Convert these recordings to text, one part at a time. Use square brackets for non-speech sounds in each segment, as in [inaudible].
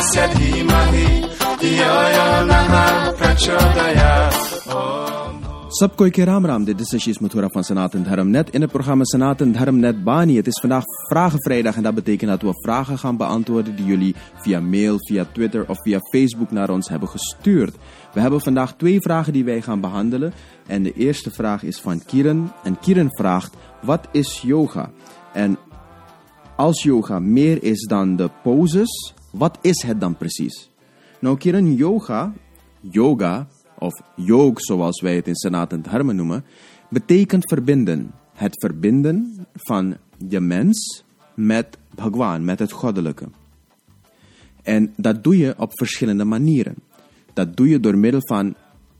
chesed ik Ram Ram, dit is Mathura van Senaat en Hermnet. in het programma Sanatan en Dharmnet Bani. Het is vandaag Vragenvrijdag en dat betekent dat we vragen gaan beantwoorden die jullie via mail, via Twitter of via Facebook naar ons hebben gestuurd. We hebben vandaag twee vragen die wij gaan behandelen en de eerste vraag is van Kieren en Kieren vraagt, wat is yoga? En als yoga meer is dan de poses, wat is het dan precies? Nou Kiran, yoga, yoga of yog zoals wij het in Sanatan Dharma noemen, betekent verbinden. Het verbinden van je mens met Bhagwan, met het goddelijke. En dat doe je op verschillende manieren. Dat doe je door middel van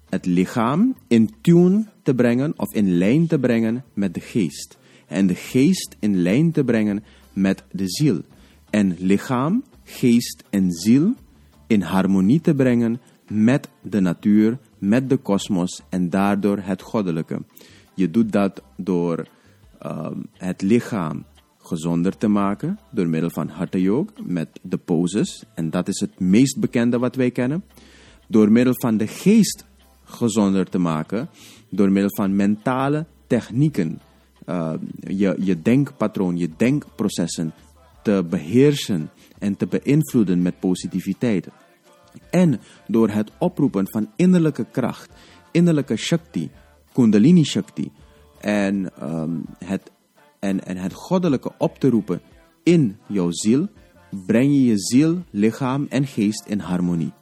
het lichaam in tune te brengen of in lijn te brengen met de geest. En de geest in lijn te brengen met de ziel. En lichaam, geest en ziel in harmonie te brengen met de natuur, met de kosmos en daardoor het goddelijke. Je doet dat door um, het lichaam gezonder te maken door middel van Hatha Yoga met de poses. En dat is het meest bekende wat wij kennen. Door middel van de geest gezonder te maken door middel van mentale technieken. Uh, je, je denkpatroon, je denkprocessen te beheersen en te beïnvloeden met positiviteit. En door het oproepen van innerlijke kracht, innerlijke shakti, kundalini shakti en, um, het, en, en het goddelijke op te roepen in jouw ziel, breng je je ziel, lichaam en geest in harmonie.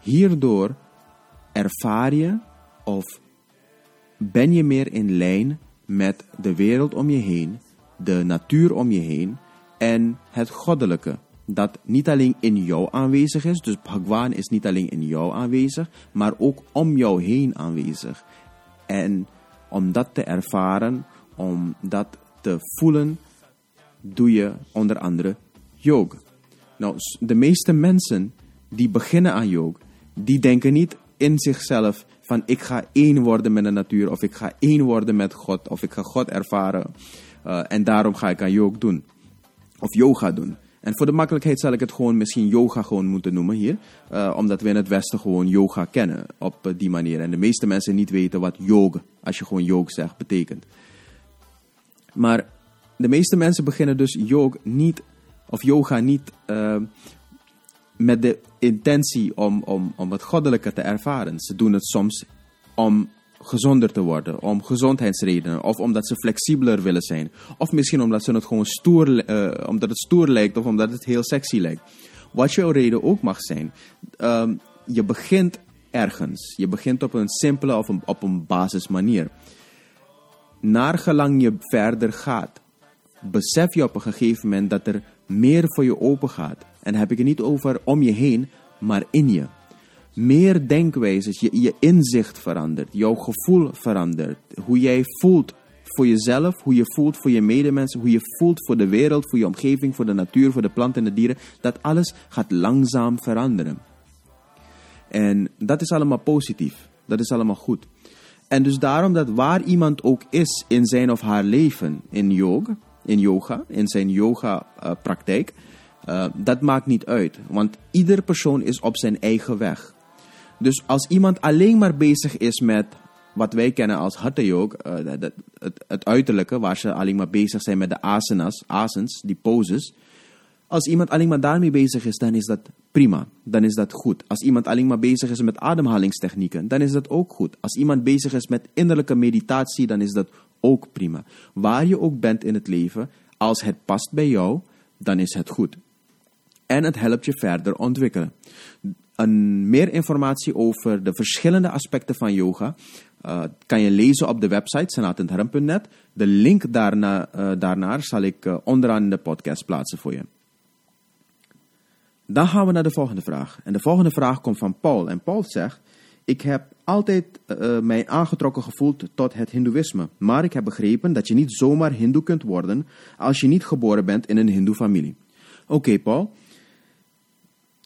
Hierdoor ervaar je of ben je meer in lijn met de wereld om je heen, de natuur om je heen en het goddelijke dat niet alleen in jou aanwezig is. Dus Bhagwan is niet alleen in jou aanwezig, maar ook om jou heen aanwezig. En om dat te ervaren, om dat te voelen, doe je onder andere yoga. Nou, de meeste mensen die beginnen aan yoga, die denken niet in zichzelf van ik ga één worden met de natuur, of ik ga één worden met God, of ik ga God ervaren. Uh, en daarom ga ik aan yoga doen. Of yoga doen. En voor de makkelijkheid zal ik het gewoon misschien yoga gewoon moeten noemen hier. Uh, omdat we in het Westen gewoon yoga kennen op uh, die manier. En de meeste mensen niet weten wat yoga, als je gewoon yoga zegt, betekent. Maar de meeste mensen beginnen dus yoga niet, of yoga niet uh, met de intentie om, om, om het goddelijke te ervaren. Ze doen het soms om gezonder te worden, om gezondheidsredenen, of omdat ze flexibeler willen zijn, of misschien omdat ze het gewoon stoer, uh, omdat het stoer lijkt, of omdat het heel sexy lijkt. Wat jouw reden ook mag zijn, um, je begint ergens. Je begint op een simpele of een, op een basismanier. Naargelang je verder gaat, besef je op een gegeven moment dat er meer voor je open gaat. En heb ik het niet over om je heen, maar in je meer denkwijzes, je, je inzicht verandert, jouw gevoel verandert, hoe jij voelt voor jezelf, hoe je voelt voor je medemensen, hoe je voelt voor de wereld, voor je omgeving, voor de natuur, voor de planten en de dieren, dat alles gaat langzaam veranderen. En dat is allemaal positief, dat is allemaal goed. En dus daarom dat waar iemand ook is in zijn of haar leven, in yoga, in yoga, in zijn yoga uh, praktijk, uh, dat maakt niet uit. Want ieder persoon is op zijn eigen weg. Dus als iemand alleen maar bezig is met wat wij kennen als hatha yoga, uh, het, het, het, uiterlijke, waar ze alleen maar bezig zijn met de asanas, asans, die poses. Als iemand alleen maar daarmee bezig is, dan is dat prima. Dan is dat goed. Als iemand alleen maar bezig is met ademhalingstechnieken, dan is dat ook goed. Als iemand bezig is met innerlijke meditatie, dan is dat ook prima. Waar je ook bent in het leven, als het past bij jou, dan is het goed. En het helpt je verder ontwikkelen meer informatie over de verschillende aspecten van yoga uh, kan je lezen op de website sanatendharm.net. De link uh, daarnaar zal ik uh, onderaan de podcast plaatsen voor je. Dan gaan we naar de volgende vraag. En de volgende vraag komt van Paul. En Paul zegt: Ik heb altijd mij aangetrokken gevoeld tot het Hindoeïsme. Maar ik heb begrepen dat je niet zomaar Hindoe kunt worden als je niet geboren bent in een Hindoe-familie. Oké, Paul.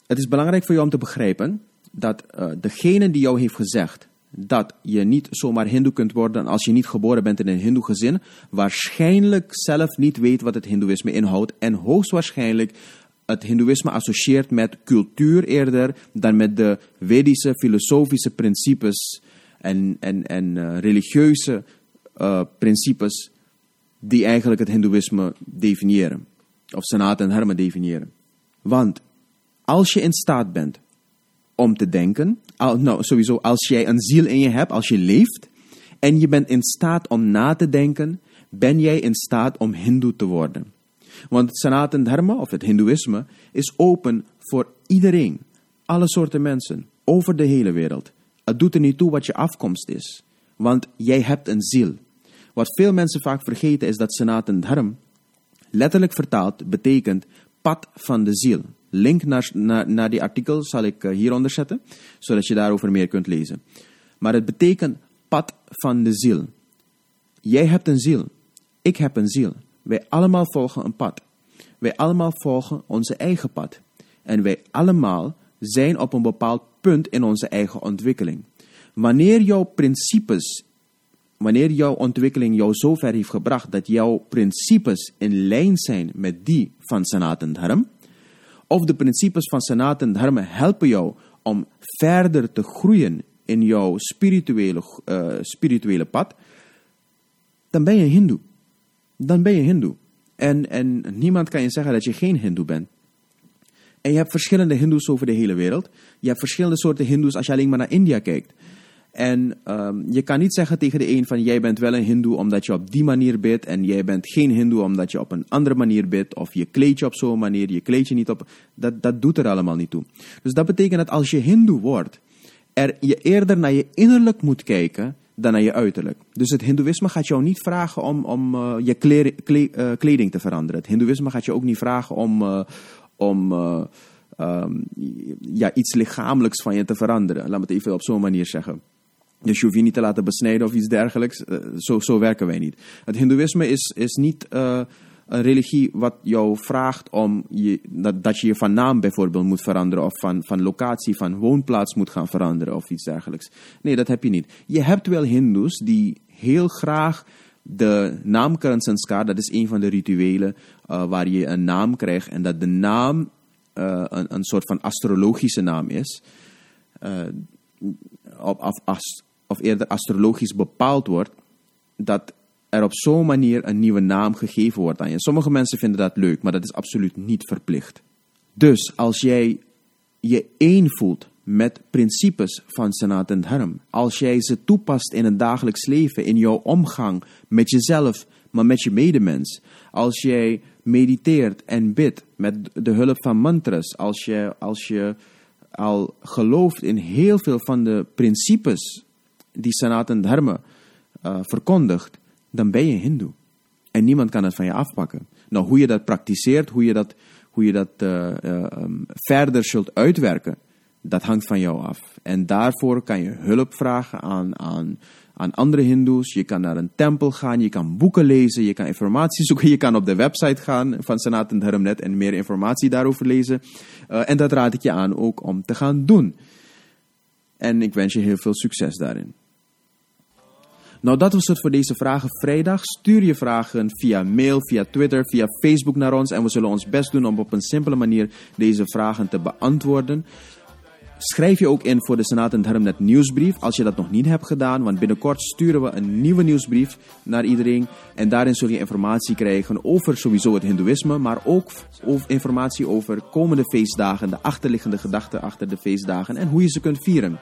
Het is belangrijk voor jou om te begrijpen dat uh, degene die jou heeft gezegd dat je niet zomaar hindoe kunt worden als je niet geboren bent in een hindoe gezin, waarschijnlijk zelf niet weet wat het hindoeïsme inhoudt en hoogstwaarschijnlijk het Hindoeïsme associeert met cultuur eerder dan met de Vedische filosofische principes en, en, en uh, religieuze uh, principes die eigenlijk het Hindoeïsme definiëren. Of Sanatan Dharma definiëren. Want als je in staat bent om te denken, nou sowieso als jij een ziel in je hebt, als je leeft, en je bent in staat om na te denken, ben jij in staat om Hindoe te worden. Want het Sanatan Dharma, of het Hindoeïsme, is open voor iedereen. Alle soorten mensen, over de hele wereld. Het doet er niet toe wat je afkomst is. Want jij hebt een ziel. Wat veel mensen vaak vergeten is dat Sanatan Dharma, letterlijk vertaald, betekent pad van de ziel. Link naar, naar, naar die artikel zal ik eh, hieronder zetten, zodat je daarover meer kunt lezen. Maar het betekent pad van de ziel. Jij hebt een ziel. Ik heb een ziel. Wij allemaal volgen een pad. Wij allemaal volgen onze eigen pad. En wij allemaal zijn op een bepaald punt in onze eigen ontwikkeling. Wanneer jouw principes, wanneer jouw ontwikkeling jou zover heeft gebracht dat jouw principes in lijn zijn met die van Sanatan Dharma, of de principes van Sanatan Dharma helpen jou om verder te groeien in jouw spirituele, uh, spirituele pad, dan ben je hindoe. Dan ben je hindoe. En, en niemand kan je zeggen dat je geen hindoe bent. En je hebt verschillende hindoes over de hele wereld. Je hebt verschillende soorten hindoes als je alleen maar naar India kijkt. En um, je kan niet zeggen tegen de een van jij bent wel een hindoe omdat je op die manier bidt en jij bent geen hindoe omdat je op een andere manier bidt of je kleed je op zo'n manier, je kleed je niet op. Dat, dat doet er allemaal niet toe. Dus dat betekent dat als je hindoe wordt, er je eerder naar je innerlijk moet kijken dan naar je uiterlijk. Dus het hindoeïsme gaat jou niet vragen om, om uh, je uh, kleding te veranderen. Het hindoeïsme gaat je ook niet vragen om, uh, om um, ja, iets lichamelijks van je te veranderen. Laat me het even op zo'n manier zeggen. Dus je hoeft je niet te laten besnijden of iets dergelijks. zo, zo werken wij niet. Het hindoeïsme is, is niet een religie wat jou vraagt om je, dat, dat je je van naam bijvoorbeeld moet veranderen of van, van locatie, van woonplaats moet gaan veranderen of iets dergelijks. Nee, dat heb je niet. Je hebt wel hindoes die heel graag de naamkaran sanskar, dat is een van de rituelen uh, waar je een naam krijgt en dat de naam een, een soort van astrologische naam is. Of, of, eerder astrologisch bepaald wordt, dat er op zo'n manier een nieuwe naam gegeven wordt aan je. Sommige mensen vinden dat leuk, maar dat is absoluut niet verplicht. Dus als jij je één voelt met principes van Sanatan Dharma, als jij ze toepast in het dagelijks leven, in jouw omgang met jezelf, maar met je medemens, als jij mediteert en bidt met de hulp van mantras, als je, als je al gelooft in heel veel van de principes die Sanatan Dharma uh, verkondigt, dan ben je hindoe. En niemand kan het van je afpakken. Nou, hoe je dat praktiseert, hoe je dat, hoe je dat uh, uh, um, verder zult uitwerken, dat hangt van jou af. En daarvoor kan je hulp vragen aan, aan, aan andere hindoes. Je kan naar een tempel gaan, je kan boeken lezen, je kan informatie zoeken. Je kan op de website gaan van Sanatan Dharmnet en meer informatie daarover lezen. Uh, en dat raad ik je aan ook om te gaan doen. En ik wens je heel veel succes daarin. Nou, dat was het voor deze Vragen Vrijdag. Stuur je vragen via mail, via Twitter, via Facebook naar ons. En we zullen ons best doen om op een simpele manier deze vragen te beantwoorden. Schrijf je ook in voor de Senaat en Dharmnet nieuwsbrief als je dat nog niet hebt gedaan. Want binnenkort sturen we een nieuwe nieuwsbrief naar iedereen. En daarin zul je informatie krijgen over sowieso het hindoeïsme. Maar ook informatie over komende feestdagen, de achterliggende gedachten achter de feestdagen en hoe je ze kunt vieren.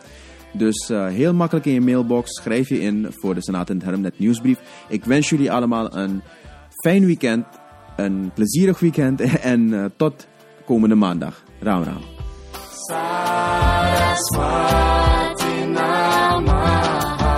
Dus uh, heel makkelijk in je mailbox schrijf je in voor de Senaat en Hermnet nieuwsbrief. Ik wens jullie allemaal een fijn weekend, een plezierig weekend [laughs] en uh, tot komende maandag. Raam raam. Saraswati Namaha.